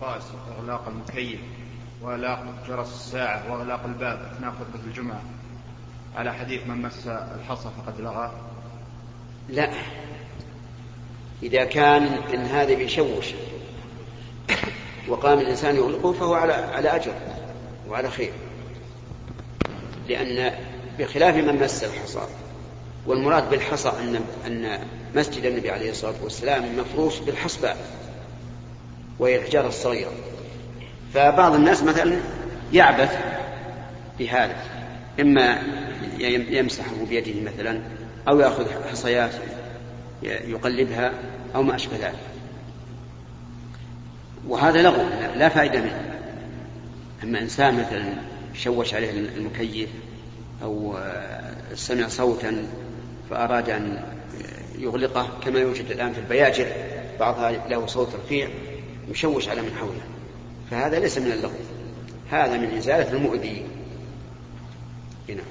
القفاز وإغلاق المكيف وإغلاق جرس الساعة وإغلاق الباب أثناء خطبة الجمعة. على حديث من مس الحصى فقد لغى. لا. إذا كان إن هذا بيشوش وقام الإنسان يغلقه فهو على على أجر وعلى خير. لأن بخلاف من مس الحصى والمراد بالحصى أن أن مسجد النبي عليه الصلاة والسلام مفروش بالحصباء وهي الحجارة الصغيرة فبعض الناس مثلا يعبث بهذا إما يمسحه بيده مثلا أو يأخذ حصيات يقلبها أو ما أشبه ذلك. وهذا لغو لا فائدة منه. أما إنسان مثلا شوش عليه المكيف أو سمع صوتا فأراد أن يغلقه كما يوجد الآن في البياجر بعضها له صوت رفيع. يشوش على من حوله. فهذا ليس من اللغو. هذا من إزالة المؤذي. هنا.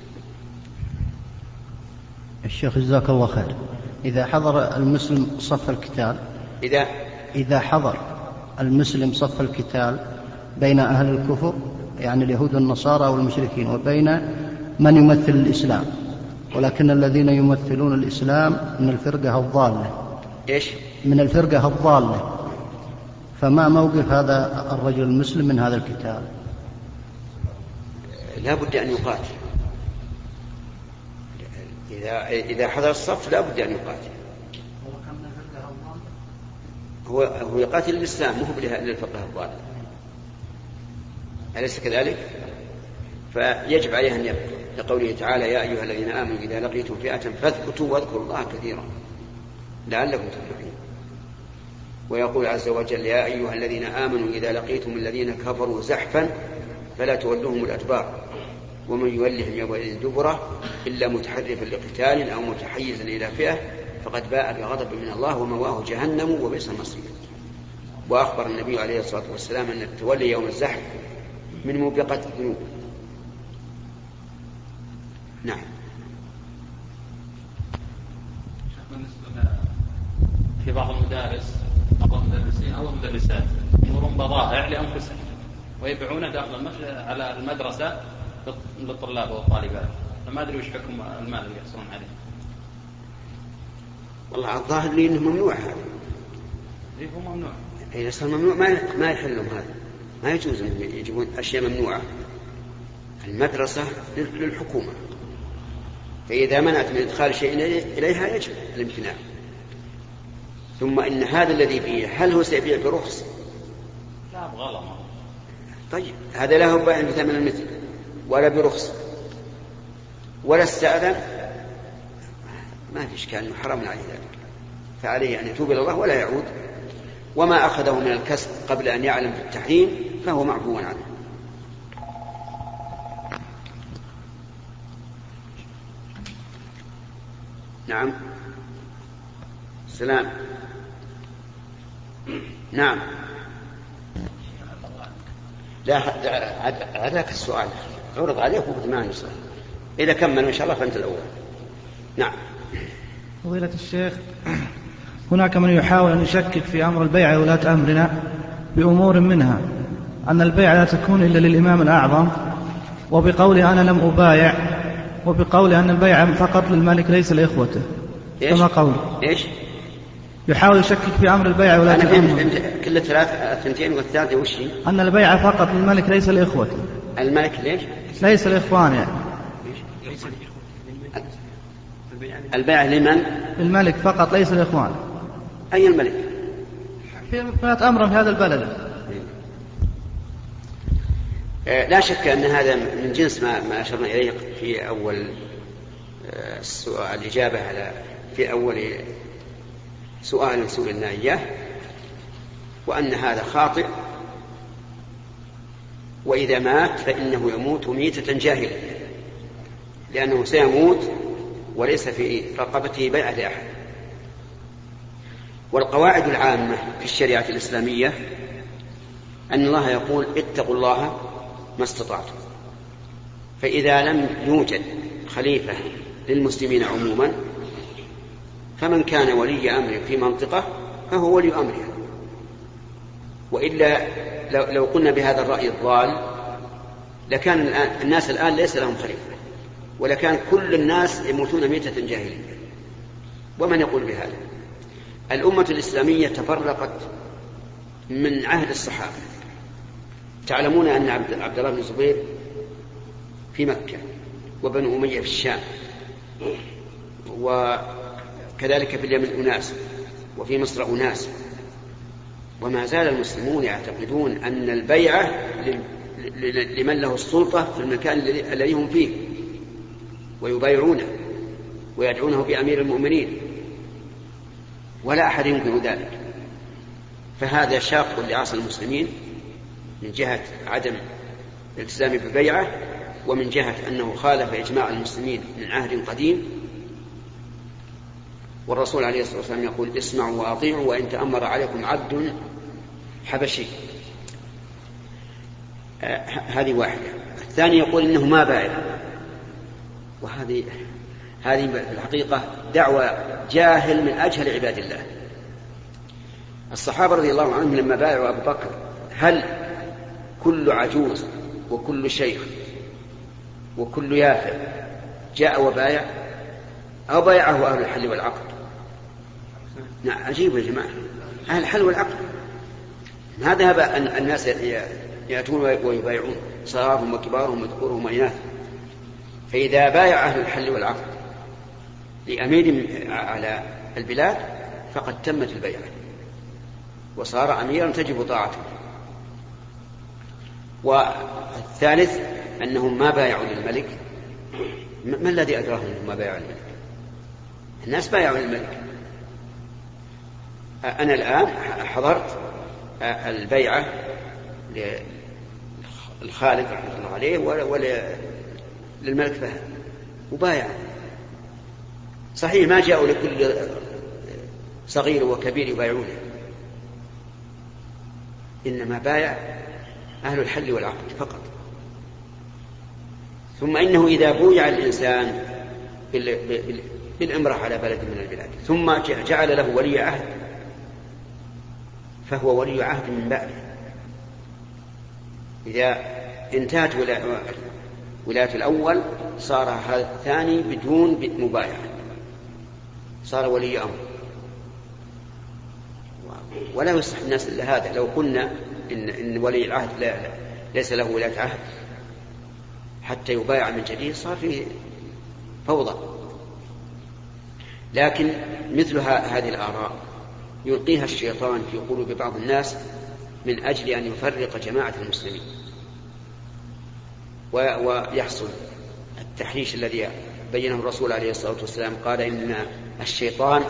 الشيخ جزاك الله خير. إذا حضر المسلم صف القتال إذا؟ إذا حضر المسلم صف القتال بين أهل الكفر يعني اليهود والنصارى والمشركين وبين من يمثل الإسلام. ولكن الذين يمثلون الإسلام من الفرقة الضالة. إيش؟ من الفرقة الضالة. فما موقف هذا الرجل المسلم من هذا الكتاب؟ لا بد أن يقاتل. إذا إذا حضر الصف لا بد أن يقاتل. هو هو يقاتل الإسلام مو للفقه الضال أليس كذلك؟ فيجب عليه أن يبقى لقوله تعالى يا أيها الذين آمنوا إذا لقيتم فئة فاثبتوا واذكروا الله كثيرا لعلكم تفلحون. ويقول عز وجل يا أيها الذين آمنوا إذا لقيتم الذين كفروا زحفا فلا تولوهم الأدبار. ومن يولهم يومئذ دبره إلا متحرفا لقتال أو متحيزا إلى فئة فقد باء بغضب من الله ومواه جهنم وبئس المصير. وأخبر النبي عليه الصلاة والسلام أن التولي يوم الزحف من موبقة الذنوب. نعم. في بعض المدارس بعض المدرسين أو المدرسات يمرون بضائع لأنفسهم ويبيعونه داخل على المدرسة للطلاب والطالبات. فما أدري وش حكم المال اللي يحصلون عليه. والله الظاهر لي إنه ممنوع هذا. اي هو ممنوع. اذا صار ممنوع. ما ما يحلهم هذا. ما يجوز انهم يجيبون أشياء ممنوعة. المدرسة للحكومة. فإذا منعت من إدخال شيء إليها يجب الامتناع. ثم إن هذا الذي فيه هل هو سيبيع برخص؟ لا بغلا طيب هذا لا هو بايع بثمن المثل ولا برخص ولا استأذن. ما في إشكال حرام عليه ذلك. فعليه أن يتوب إلى الله ولا يعود. وما أخذه من الكسب قبل أن يعلم بالتحريم فهو معفو عنه. نعم. سلام نعم. لا هذاك السؤال. عرض عليك وقلت ما إذا كمل إن شاء الله فأنت الأول. نعم. فضيلة الشيخ هناك من يحاول أن يشكك في أمر البيع ولاة أمرنا بأمور منها. أن البيع لا تكون إلا للإمام الأعظم وبقول أنا لم أبايع وبقول أن البيع فقط للملك ليس لإخوته. كما قول. إيش؟ يحاول يشكك في أمر البيع ولا أنا فهمت كل الثلاث الثنتين والثالثه وش هي؟ أن البيع فقط للملك ليس لاخوته الملك ليش؟ ليس الاخوان يعني البيع لمن؟ للملك فقط ليس الاخوان أي الملك؟ في ولاة أمر في هذا البلد آه، لا شك أن هذا من جنس ما ما أشرنا إليه في أول آه، السؤال الإجابة على في أول سؤال سئلنا إياه وأن هذا خاطئ وإذا مات فإنه يموت ميتة جاهلة لأنه سيموت وليس في رقبته بيعة لأحد. والقواعد العامة في الشريعة الإسلامية أن الله يقول اتقوا الله ما استطعتم. فإذا لم يوجد خليفة للمسلمين عموما فمن كان ولي أمر في منطقة فهو ولي أمرها. وإلا لو, قلنا بهذا الرأي الضال لكان الناس الآن ليس لهم خليفة ولكان كل الناس يموتون ميتة جاهلية. ومن يقول بهذا؟ الأمة الإسلامية تفرقت من عهد الصحابة. تعلمون أن عبد الله بن الزبير في مكة وبنو أمية في الشام وكذلك في اليمن أناس وفي مصر أناس. وما زال المسلمون يعتقدون أن البيعة لمن له السلطة في المكان الذي هم فيه. ويبايعونه ويدعونه بأمير المؤمنين. ولا أحد ينكر ذلك. فهذا شاق لعصر المسلمين من جهة عدم الالتزام بالبيعة ومن جهة أنه خالف إجماع المسلمين من عهد قديم والرسول عليه الصلاة والسلام يقول اسمعوا وأطيعوا وإن تأمر عليكم عبد حبشي. آه هذه واحدة. الثاني يقول إنه ما بايع. وهذه هذه في الحقيقة دعوة جاهل من أجهل عباد الله. الصحابة رضي الله عنهم لما بايعوا أبو بكر هل كل عجوز وكل شيخ وكل يافع جاء وبايع؟ أو بايعه أهل الحل والعقد؟ عجيب يا جماعة. أهل الحل والعقد ما ذهب الناس يأتون ويبايعون صغارهم وكبارهم وذكورهم وإناثهم فإذا بايع أهل الحل والعقد لأمير على البلاد فقد تمت البيعة. وصار أميرا تجب طاعته. والثالث أنهم ما بايعوا للملك. ما الذي أدراهم أنهم ما بايعوا للملك؟ الناس بايعوا للملك. أنا الآن حضرت البيعة للخالد رحمة الله عليه وللملك فهد. وبايع صحيح ما جاءوا لكل صغير وكبير يبايعونه. إنما بايع أهل الحل والعقد فقط. ثم إنه إذا بويع الإنسان بالإمرة على بلد من البلاد ثم جعل له ولي عهد فهو ولي عهد من بعده. إذا انتهت ولاية الأول صار هذا الثاني بدون مبايعة. صار ولي أمر. ولا يصح الناس إلا هذا. لو قلنا إن, إن ولي العهد لا ليس له ولاية عهد حتى يبايع من جديد صار فيه فوضى. لكن مثل هذه الآراء يلقيها الشيطان في قلوب بعض الناس من أجل أن يفرق جماعة المسلمين. ويحصل التحريش الذي بينه الرسول عليه الصلاة والسلام قال إن الشيطان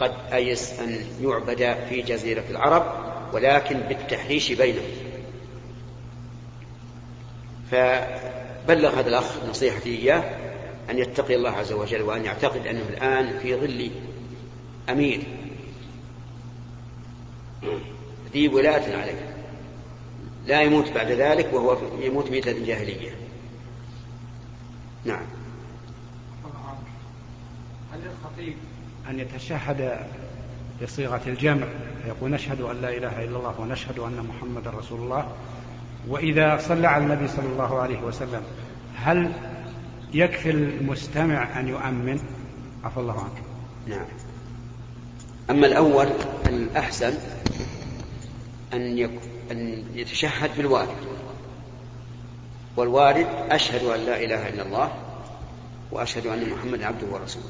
قد أيس أن يعبد في جزيرة العرب ولكن بالتحريش بينهم. فبلغ هذا الأخ نصيحتي إياه أن يتقي الله عز وجل وأن يعتقد أنه الآن في ظل أمير ذي ولاية عليه. لا يموت بعد ذلك وهو يموت ميتة جاهلية. نعم. هل للخطيب أن يتشهد بصيغة الجمع؟ يقول نشهد أن لا إله إلا الله ونشهد أن محمدا رسول الله. وإذا صلى على النبي صلى الله عليه وسلم هل يكفي المستمع أن يؤمن؟ عفى الله عنك. نعم. أما الأول الأحسن أن يك... أن يتشهد بالوارد. والوارد أشهد أن لا إله إلا الله وأشهد أن محمدا عبده ورسوله.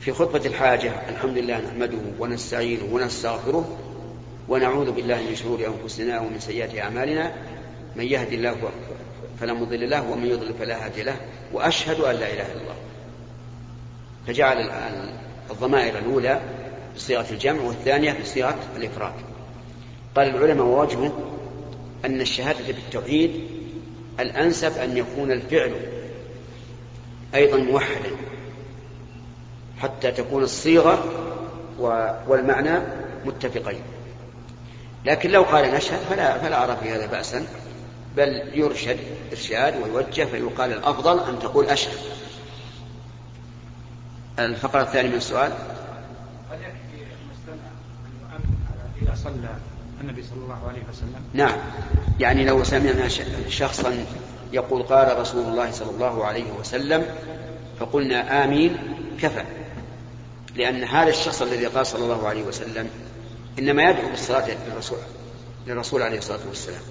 في خطبة الحاجة الحمد لله نحمده ونستعينه ونستغفره ونعوذ بالله من شرور أنفسنا ومن سيئات أعمالنا. من يهد الله فلا مضل له ومن يضلل فلا هادي له وأشهد أن لا إله إلا الله. فجعل الضمائر الأولى بصيغة الجمع والثانية بصيغة الإفراد. قال العلماء ووجهه أن الشهادة بالتوحيد الأنسب أن يكون الفعل أيضا موحدا حتى تكون الصيغة والمعنى متفقين. لكن لو قال نشهد فلا فلا أرى في هذا بأسا بل يرشد إرشاد ويوجه فيقال الأفضل أن تقول أشهد. الفقرة الثانية من السؤال هل يكفي المستمع أن يؤمن على صلى النبي صلى الله عليه وسلم؟ نعم. يعني لو سمعنا شخصا يقول قال رسول الله صلى الله عليه وسلم فقلنا آمين كفى. لأن هذا الشخص الذي قال صلى الله عليه وسلم إنما يدعو بالصلاة للرسول للرسول عليه الصلاة والسلام.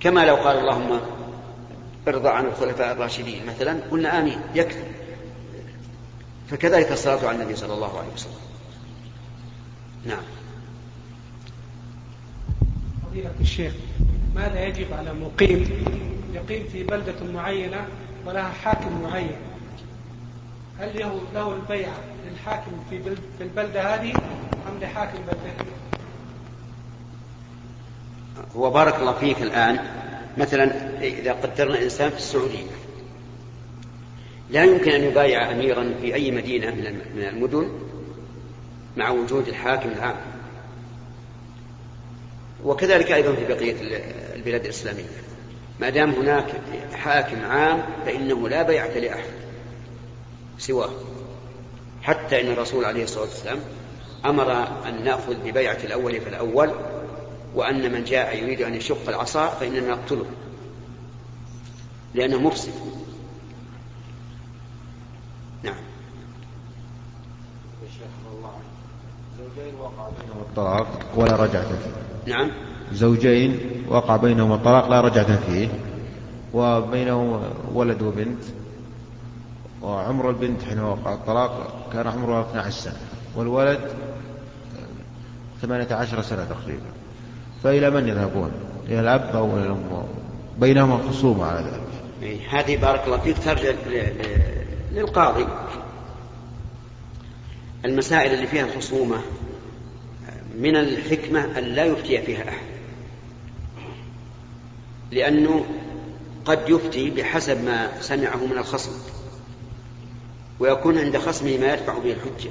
كما لو قال اللهم ارضى عن الخلفاء الراشدين مثلا قلنا آمين يكفي. فكذلك الصلاة على النبي صلى الله عليه وسلم. نعم. فضيلة الشيخ ماذا يجب على مقيم يقيم في بلدة معينة ولها حاكم معين؟ هل له له البيعة للحاكم في في البلدة هذه أم لحاكم بلدته؟ هو بارك الله فيك الآن. مثلا إذا قدرنا إنسان في السعودية لا يمكن أن يبايع أميرا في أي مدينة من المدن مع وجود الحاكم العام. وكذلك أيضا في بقية البلاد الإسلامية. ما دام هناك حاكم عام فإنه لا بيعة لأحد سواه. حتى إن الرسول عليه الصلاة والسلام أمر أن نأخذ ببيعة الأول فالأول وأن من جاء يريد أن يشق العصا فإننا نقتله لأنه مفسد. نعم زوجين وقع بينهما الطلاق ولا رجعة فيه نعم زوجين وقع بينهما الطلاق لا رجعة فيه وبينهم ولد وبنت وعمر البنت حين وقع الطلاق كان عمرها 12 سنة والولد 18 سنة تقريبا فإلى من يذهبون؟ إلى الأب أو إلى الأم؟ بينهما خصومة على ذلك. هذه بارك الله فيك ترجع للقاضي. المسائل اللي فيها خصومة من الحكمة أن لا يفتي فيها أحد. لأنه قد يفتي بحسب ما سمعه من الخصم ويكون عند خصمه ما يدفع به الحجة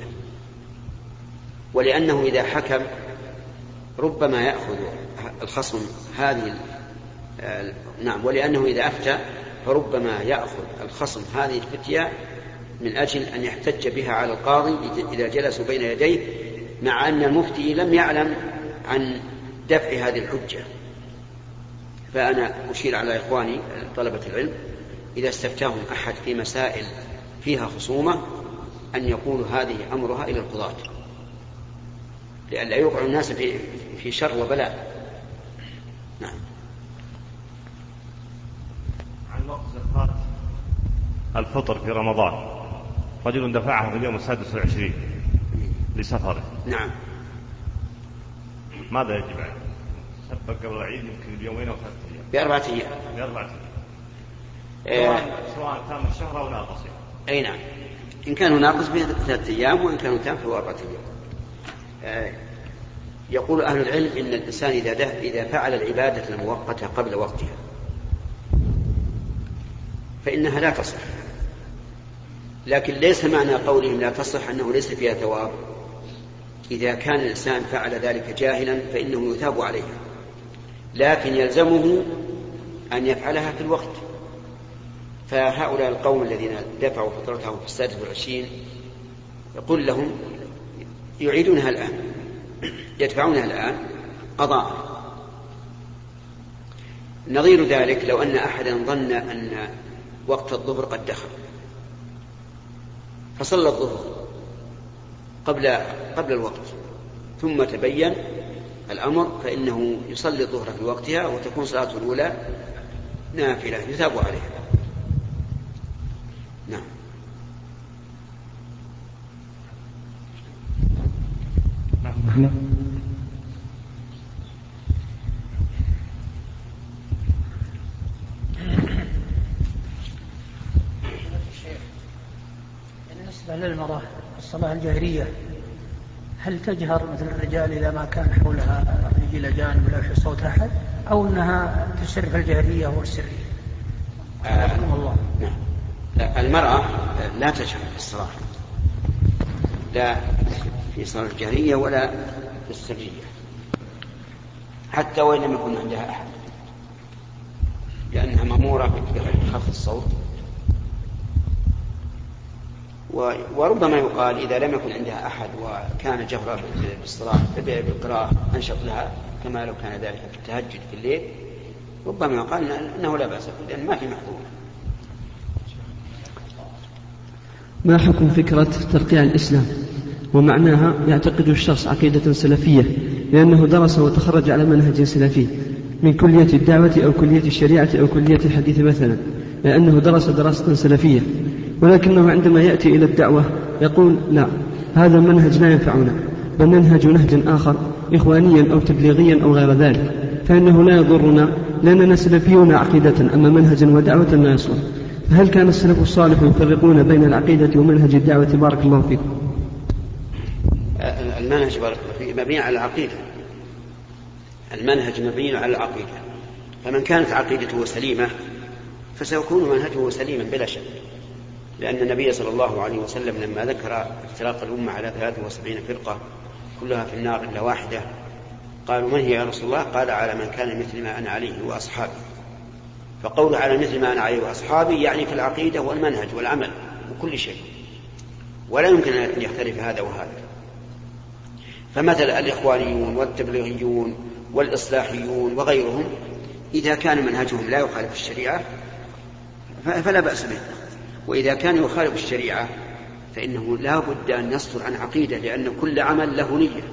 ولأنه إذا حكم ربما يأخذ الخصم هذه نعم ولأنه إذا أفتى فربما يأخذ الخصم هذه الفتية من أجل أن يحتج بها على القاضي إذا جلسوا بين يديه مع أن المفتي لم يعلم عن دفع هذه الحجة. فأنا أشير على إخواني طلبة العلم إذا استفتاهم أحد في مسائل فيها خصومة أن يقولوا هذه أمرها إلى القضاة. لئلا يوقع الناس في في شر وبلاء. نعم. عن وقت زكاة الفطر في رمضان. رجل دفعها في اليوم السادس والعشرين. لسفره. نعم. ماذا يجب عليه؟ سبق قبل العيد يمكن بيومين أو ثلاثة أيام. بأربعة أيام. بأربعة أيام. سواء سواء تام الشهر أو ناقص. أي نعم. إن كانوا ناقص ثلاثة أيام وإن كانوا تام فهو أربعة أيام. آه، يقول أهل العلم إن الإنسان إذا ده إذا فعل العبادة المؤقتة قبل وقتها فإنها لا تصح. لكن ليس معنى قولهم لا تصح أنه ليس فيها ثواب. إذا كان الإنسان فعل ذلك جاهلا فإنه يثاب عليها لكن يلزمه أن يفعلها في الوقت. فهؤلاء القوم الذين دفعوا فطرتهم في السادس والعشرين يقول لهم يعيدونها الآن يدفعونها الآن قضاء. نظير ذلك لو أن أحدا ظن أن وقت الظهر قد دخل فصلى الظهر. قبل قبل الوقت. ثم تبين الأمر فإنه يصلي الظهر في وقتها وتكون صلاته الأولى نافلة يثاب عليها. نعم. نعم بالنسبة للمرأة الصلاة الجهرية هل تجهر مثل الرجال إذا ما كان حولها رجل جانب ولا في صوت أحد أو أنها تسر في الجهرية والسرية آه الله. نعم. المرأة لا تجهر في الصلاة لا في الصلاة الجهرية ولا في السرية حتى وإن لم يكن عندها أحد لأنها مأمورة بخفض الصوت. وربما يقال إذا لم يكن عندها أحد وكان جهرا بالصلاة بالقراءة أنشط لها كما لو كان ذلك في التهجد في الليل ربما قال إنه لا بأس لأن ما في محظور. ما حكم فكرة ترقيع الإسلام؟ ومعناها يعتقد الشخص عقيدة سلفية لأنه درس وتخرج على منهج سلفي من كلية الدعوة أو كلية الشريعة أو كلية الحديث مثلا لأنه درس دراسة سلفية. ولكنه عندما يأتي إلى الدعوة يقول لا هذا المنهج لا ينفعنا بل ننهج نهجا آخر إخوانيا أو تبليغيا أو غير ذلك فإنه لا يضرنا لأننا سلفيون عقيدة أما منهجا ودعوة لا يصلح. فهل كان السلف الصالح يفرقون بين العقيدة ومنهج الدعوة؟ بارك الله فيكم المنهج بارك الله فيك مبني على العقيدة. المنهج مبني على العقيدة. فمن كانت عقيدته سليمة فسيكون منهجه سليما بلا شك. لأن النبي صلى الله عليه وسلم لما ذكر افتراق الأمة على 73 فرقة كلها في النار إلا واحدة قالوا من هي يا رسول الله؟ قال على من كان مثل ما أنا عليه وأصحابي. فقول على مثل ما أنا عليه وأصحابي يعني في العقيدة والمنهج والعمل وكل شيء. ولا يمكن أن يختلف هذا وهذا. فمثل الإخوانيون والتبليغيون والإصلاحيون وغيرهم إذا كان منهجهم لا يخالف الشريعة فلا بأس به. وإذا كان يخالف الشريعة فإنه لا بد أن يصدر عن عقيدة لأن كل عمل له نية.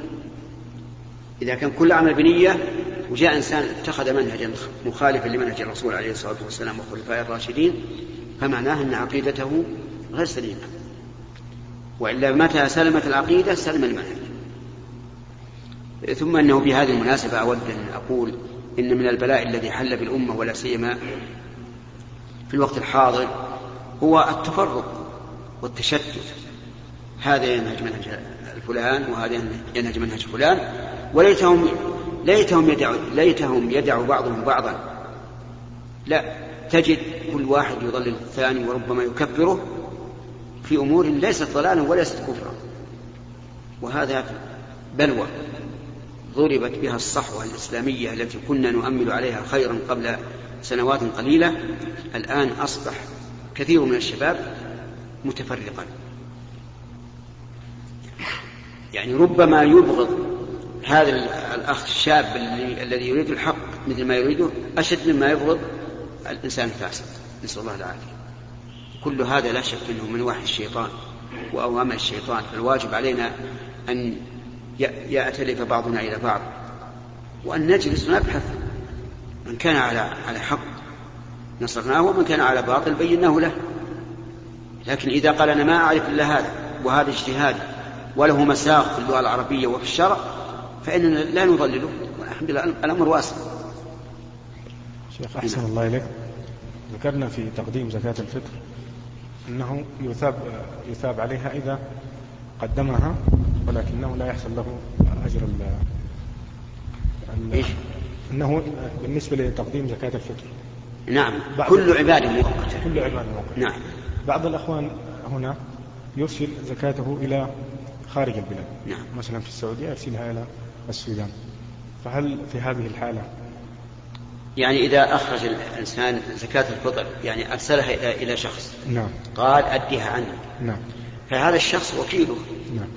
إذا كان كل عمل بنية وجاء إنسان اتخذ منهجا مخالفا لمنهج الرسول عليه الصلاة والسلام والخلفاء الراشدين فمعناه أن عقيدته غير سليمة. وإلا متى سلمت العقيدة؟ سلم المنهج. ثم أنه بهذه المناسبة أود أن أقول إن من البلاء الذي حل بالأمة ولا سيما في الوقت الحاضر هو التفرق والتشتت. هذا ينهج منهج فلان وهذا ينهج منهج فلان. وليتهم ليتهم يدعوا ليتهم يدعوا بعضهم بعضا. لا تجد كل واحد يضلل الثاني وربما يكفره في أمور ليست ضلالا وليست كفرا. وهذا بلوى ضربت بها الصحوة الإسلامية التي كنا نؤمل عليها خيرا قبل سنوات قليلة. الآن أصبح كثير من الشباب متفرقا. يعني ربما يبغض هذا الأخ الشاب الذي يريد الحق مثل ما يريده أشد مما يبغض الإنسان الفاسد. نسأل الله العافية. كل هذا لا شك أنه من وحي الشيطان وأوامر الشيطان. فالواجب علينا أن يأتلف بعضنا إلى بعض وأن نجلس ونبحث من كان على على حق. نصرناه ومن كان على باطل بيناه له. لكن إذا قال أنا ما أعرف إلا هذا وهذا اجتهادي وله مساق في اللغة العربية وفي الشرع فإننا لا نضلله. والحمد لله الأمر واسع. شيخ أحسن الله إليك. ذكرنا في تقديم زكاة الفطر أنه يثاب يثاب عليها إذا قدمها ولكنه لا يحصل له أجر ال إيش؟ أنه بالنسبة لتقديم زكاة الفطر. نعم. كل عبادة مؤقتة كل عبادة مؤقتة نعم. بعض الأخوان هنا يرسل زكاته إلى خارج البلاد. نعم. مثلا في السعودية يرسلها إلى السودان. فهل في هذه الحالة يعني إذا أخرج الإنسان زكاة الفطر يعني أرسلها إلى شخص. نعم. قال أديها عني نعم. فهذا الشخص وكيله. نعم.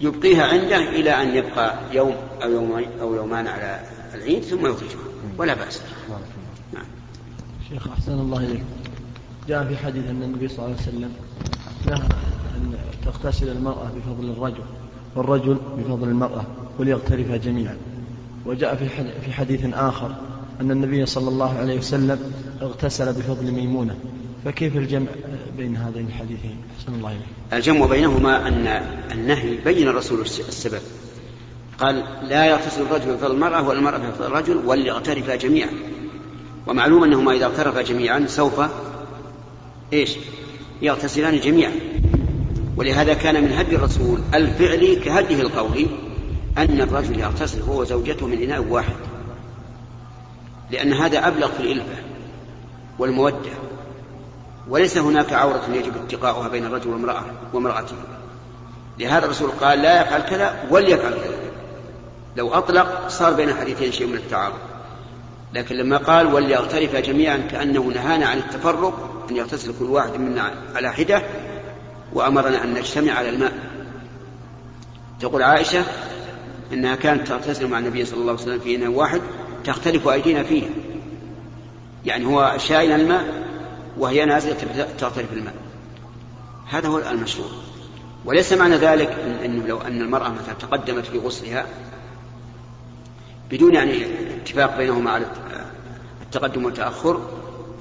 يبقيها عنده إلى أن يبقى يوم أو يومين أو يومان على العيد ثم يخرجها. ولا بأس. نعم شيخ أحسن الله إليك. جاء في حديث أن النبي صلى الله عليه وسلم نهى أن تغتسل المرأة بفضل الرجل والرجل بفضل المرأة وليغترفا جميعا. وجاء في حديث آخر أن النبي صلى الله عليه وسلم اغتسل بفضل ميمونة. فكيف الجمع بين هذين الحديثين؟ أحسن الله إليك. الجمع بينهما أن النهي بين الرسول السبب. قال لا يغتسل الرجل بفضل المرأة والمرأة بفضل الرجل وليغترفا جميعا. ومعلوم أنهما إذا اغترفا جميعا سوف إيش؟ يغتسلان جميعا. ولهذا كان من هدي الرسول الفعلي كهديه القولي أن الرجل يغتسل هو وزوجته من إناء واحد لأن هذا أبلغ في الإلفة والمودة. وليس هناك عورة يجب اتقاؤها بين الرجل وامرأة وامرأته. لهذا الرسول قال لا يفعل كذا وليفعل كذا. لو أطلق صار بين الحديثين شيء من التعارض. لكن لما قال وليغترف جميعا كأنه نهانا عن التفرق أن يغتسل كل واحد منا على حدة وأمرنا أن نجتمع على الماء. تقول عائشة أنها كانت تغتسل مع النبي صلى الله عليه وسلم في إناء واحد تختلف أيدينا فيه. يعني هو شايل الماء وهي نازلة تغترف الماء. هذا هو المشروع. وليس معنى ذلك أنه لو أن المرأة مثلا تقدمت في غسلها بدون يعني اتفاق بينهما على التقدم والتأخر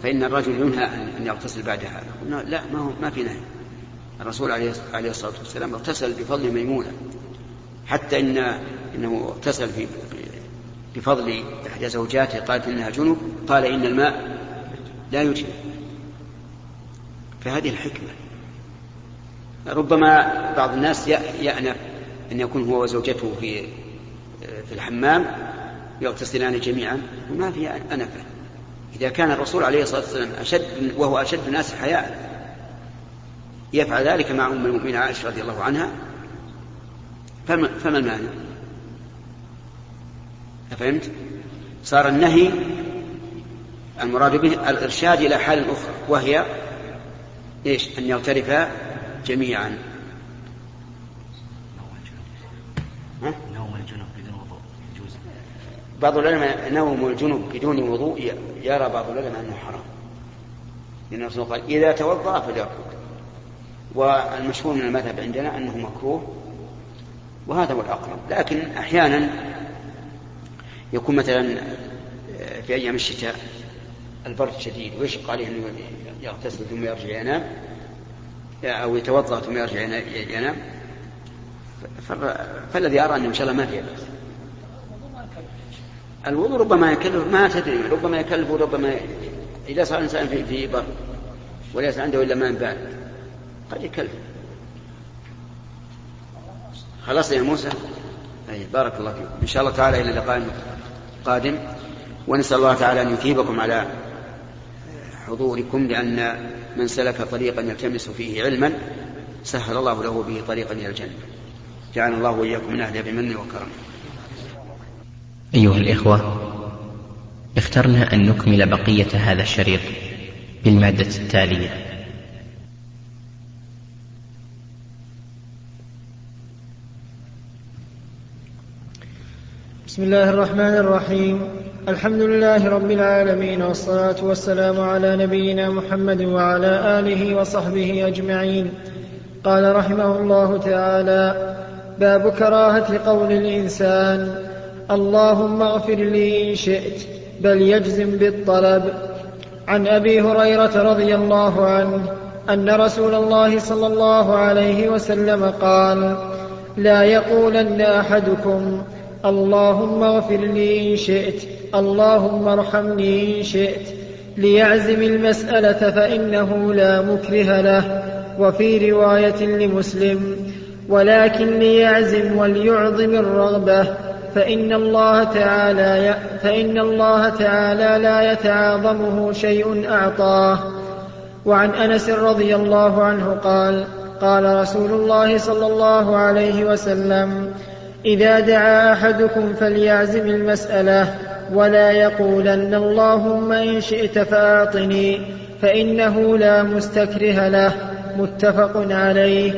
فإن الرجل ينهى أن يغتسل بعدها. لا ما هو ما في نهي. الرسول عليه الصلاة والسلام اغتسل بفضل ميمونة. حتى إن إنه اغتسل في بفضل إحدى زوجاته قالت إنها جنب قال إن الماء لا يجب فهذه الحكمة. ربما بعض الناس يأنف أن يكون هو وزوجته في في الحمام يغتسلان جميعا وما في أنفة إذا كان الرسول عليه الصلاة والسلام أشد وهو أشد الناس حياء يفعل ذلك مع أم المؤمنين عائشة رضي الله عنها فما, فما المانع؟ أفهمت؟ صار النهي المراد به الإرشاد إلى حال أخرى وهي إيش؟ أن يغترفا جميعا نوم الجنوب بدون وضوء يجوز بعض العلماء نوم الجنوب بدون وضوء يرى بعض العلماء أنه حرام. لأن الرسول قال إذا توضأ فليرقد والمشهور من المذهب عندنا أنه مكروه وهذا هو الأقرب. لكن أحيانا يكون مثلا في أيام الشتاء البرد شديد ويشق عليه أنه يغتسل ثم يرجع ينام أو يتوضأ ثم يرجع ينام فالذي أرى أنه إن شاء الله ما فيه بأس الوضوء ربما يكلف ما تدري ربما يكلف وربما إذا صار الإنسان في في بر وليس عنده إلا ماء بارد قد يكلف خلاص يا موسى؟ أي بارك الله فيكم. إن شاء الله تعالى إلى اللقاء القادم ونسأل الله تعالى أن يثيبكم على حضوركم لأن من سلك طريقا يلتمس فيه علما سهل الله له به طريقا إلى الجنة. جعلنا الله وإياكم من أهلها بمنه وكرمه أيها الإخوة اخترنا أن نكمل بقية هذا الشريط بالمادة التالية. بسم الله الرحمن الرحيم. الحمد لله رب العالمين والصلاة والسلام على نبينا محمد وعلى آله وصحبه أجمعين. قال رحمه الله تعالى باب كراهة قول الإنسان اللهم اغفر لي إن شئت بل يجزم بالطلب. عن أبي هريرة رضي الله عنه أن رسول الله صلى الله عليه وسلم قال لا يقولن أحدكم اللهم اغفر لي إن شئت اللهم ارحمني إن شئت ليعزم المسألة فإنه لا مكره له وفي رواية لمسلم ولكن ليعزم وليعظم الرغبة فإن الله تعالى فإن الله تعالى لا يتعاظمه شيء أعطاه. وعن أنس رضي الله عنه قال قال رسول الله صلى الله عليه وسلم إذا دعا أحدكم فليعزم المسألة ولا يقولن اللهم إن شئت فأعطني فإنه لا مستكره له. متفق عليه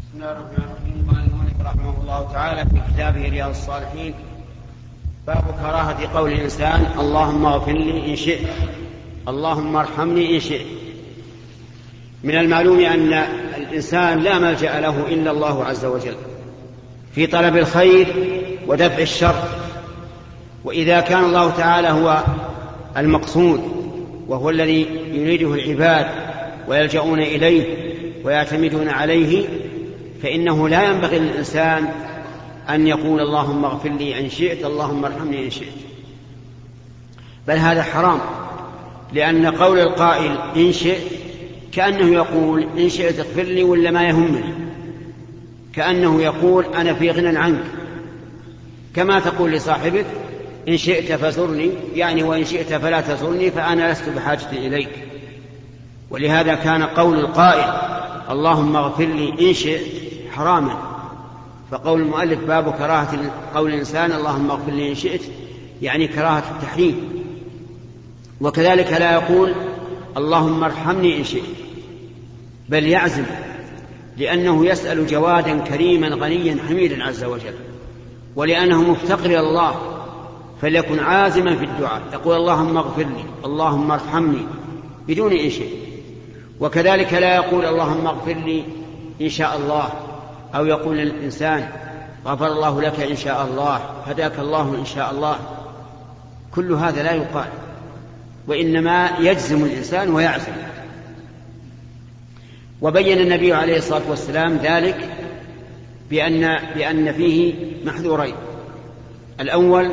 بسم الله الرحمن الرحيم قال المؤلف رحمه تعالى في كتابه رياض الصالحين. باب كراهة قول الإنسان اللهم اغفر لي إن شئت اللهم ارحمني إن شئت. من المعلوم أن الإنسان لا ملجأ له إلا الله عز وجل. في طلب الخير ودفع الشر. وإذا كان الله تعالى هو المقصود وهو الذي يريده العباد ويلجؤون إليه ويعتمدون عليه فإنه لا ينبغي للإنسان أن يقول اللهم اغفر لي إن شئت اللهم ارحمني إن شئت. بل هذا حرام لأن قول القائل إن شئت كأنه يقول إن شئت اغفر لي ولا ما يهمني. كأنه يقول أنا في غنى عنك. كما تقول لصاحبك إن شئت فزرني يعني وإن شئت فلا تزرني فأنا لست بحاجة إليك. ولهذا كان قول القائل اللهم اغفر لي إن شئت حراما. فقول المؤلف باب كراهة قول الإنسان اللهم اغفر لي إن شئت يعني كراهة التحريم. وكذلك لا يقول اللهم ارحمني إن شئت بل يعزم لأنه يسأل جوادا كريما غنيا حميدا عز وجل ولأنه مفتقر إلى الله فليكن عازما في الدعاء. يقول اللهم اغفر لي اللهم ارحمني بدون إن شيء وكذلك لا يقول اللهم اغفر لي إن شاء الله أو يقول للإنسان غفر الله لك إن شاء الله هداك الله إن شاء الله. كل هذا لا يقال وإنما يجزم الإنسان ويعزم. وبين النبي عليه الصلاة والسلام ذلك بأن بأن فيه محذورين. الأول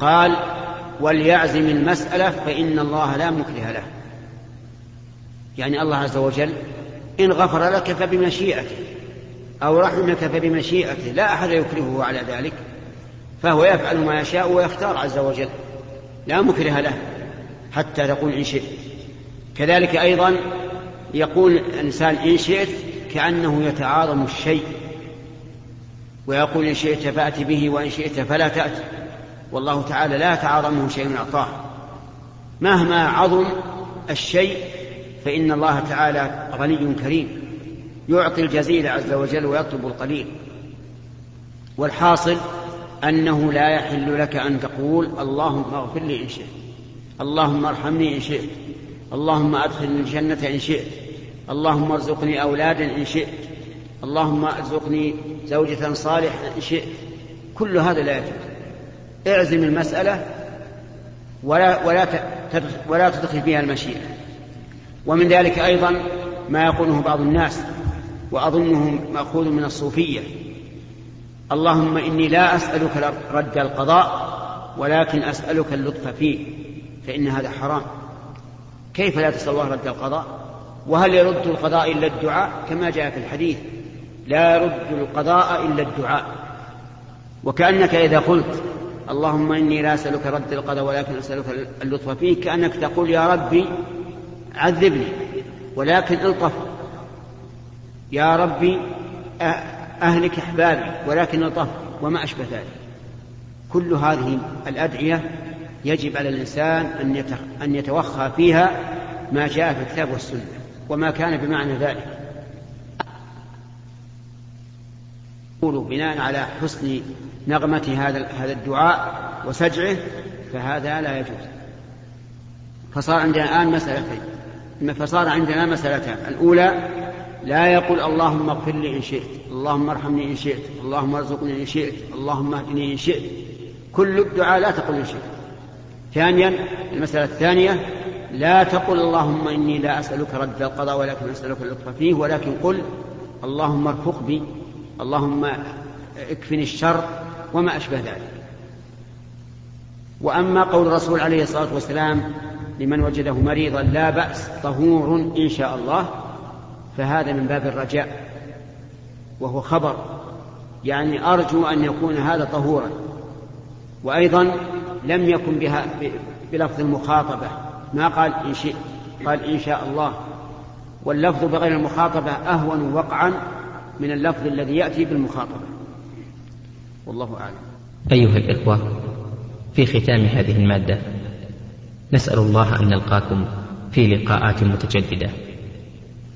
قال وليعزم المسألة فإن الله لا مكره له. يعني الله عز وجل إن غفر لك فبمشيئته. أو رحمك فبمشيئته لا أحد يكرهه على ذلك. فهو يفعل ما يشاء ويختار عز وجل لا مكره له حتى تقول إن شئت. كذلك أيضا يقول الإنسان إن شئت كأنه يتعاظم الشيء ويقول إن شئت فأت به وإن شئت فلا تأت. والله تعالى لا يتعاظمه شيء أعطاه. مهما عظم الشيء فإن الله تعالى غني كريم. يعطي الجزيل عز وجل ويطلب القليل. والحاصل أنه لا يحل لك أن تقول اللهم اغفر لي إن شئت اللهم ارحمني إن شئت اللهم أدخلني الجنة إن شئت اللهم ارزقني أولادا إن شئت اللهم ارزقني زوجة صالحة إن شئت. كل هذا لا يجوز. اعزم المسألة ولا ولا ولا تدخل فيها المشيئة. ومن ذلك أيضا ما يقوله بعض الناس وأظنه مأخوذ من الصوفية. اللهم إني لا أسألك رد القضاء ولكن أسألك اللطف فيه فإن هذا حرام. كيف لا تسأل الله رد القضاء؟ وهل يرد القضاء إلا الدعاء؟ كما جاء في الحديث لا يرد القضاء إلا الدعاء. وكأنك إذا قلت اللهم إني لا أسألك رد القضاء ولكن أسألك اللطف فيه كأنك تقول يا ربي عذبني ولكن الطف يا ربي أهلك أحبابي ولكن الطف وما أشبه ذلك. كل هذه الأدعية يجب على الإنسان أن أن يتوخى فيها ما جاء في الكتاب والسنة وما كان بمعنى ذلك. يقول بناء على حسن نغمة هذا هذا الدعاء وسجعه فهذا لا يجوز. فصار عندنا الآن مسألتين. فصار عندنا مسألتان. الأولى لا يقول اللهم اغفر لي إن شئت اللهم ارحمني إن شئت اللهم ارزقني إن شئت اللهم اهدني إن شئت. كل الدعاء لا تقل إن شئت. ثانيا المسألة الثانية لا تقل اللهم إني لا أسألك رد القضاء ولكن أسألك اللطف فيه ولكن قل اللهم ارفق بي اللهم اكفني الشر وما أشبه ذلك. وأما قول الرسول عليه الصلاة والسلام لمن وجده مريضا لا بأس طهور إن شاء الله فهذا من باب الرجاء وهو خبر. يعني أرجو أن يكون هذا طهورا. وأيضا لم يكن بها بلفظ المخاطبة. ما قال إن شئت قال إن شاء الله. واللفظ بغير المخاطبة أهون وقعا من اللفظ الذي يأتي بالمخاطبة. والله أعلم. أيها الإخوة في ختام هذه المادة نسأل الله أن نلقاكم في لقاءات متجددة.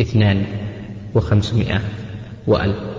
اثنان وخمسمائة وألف.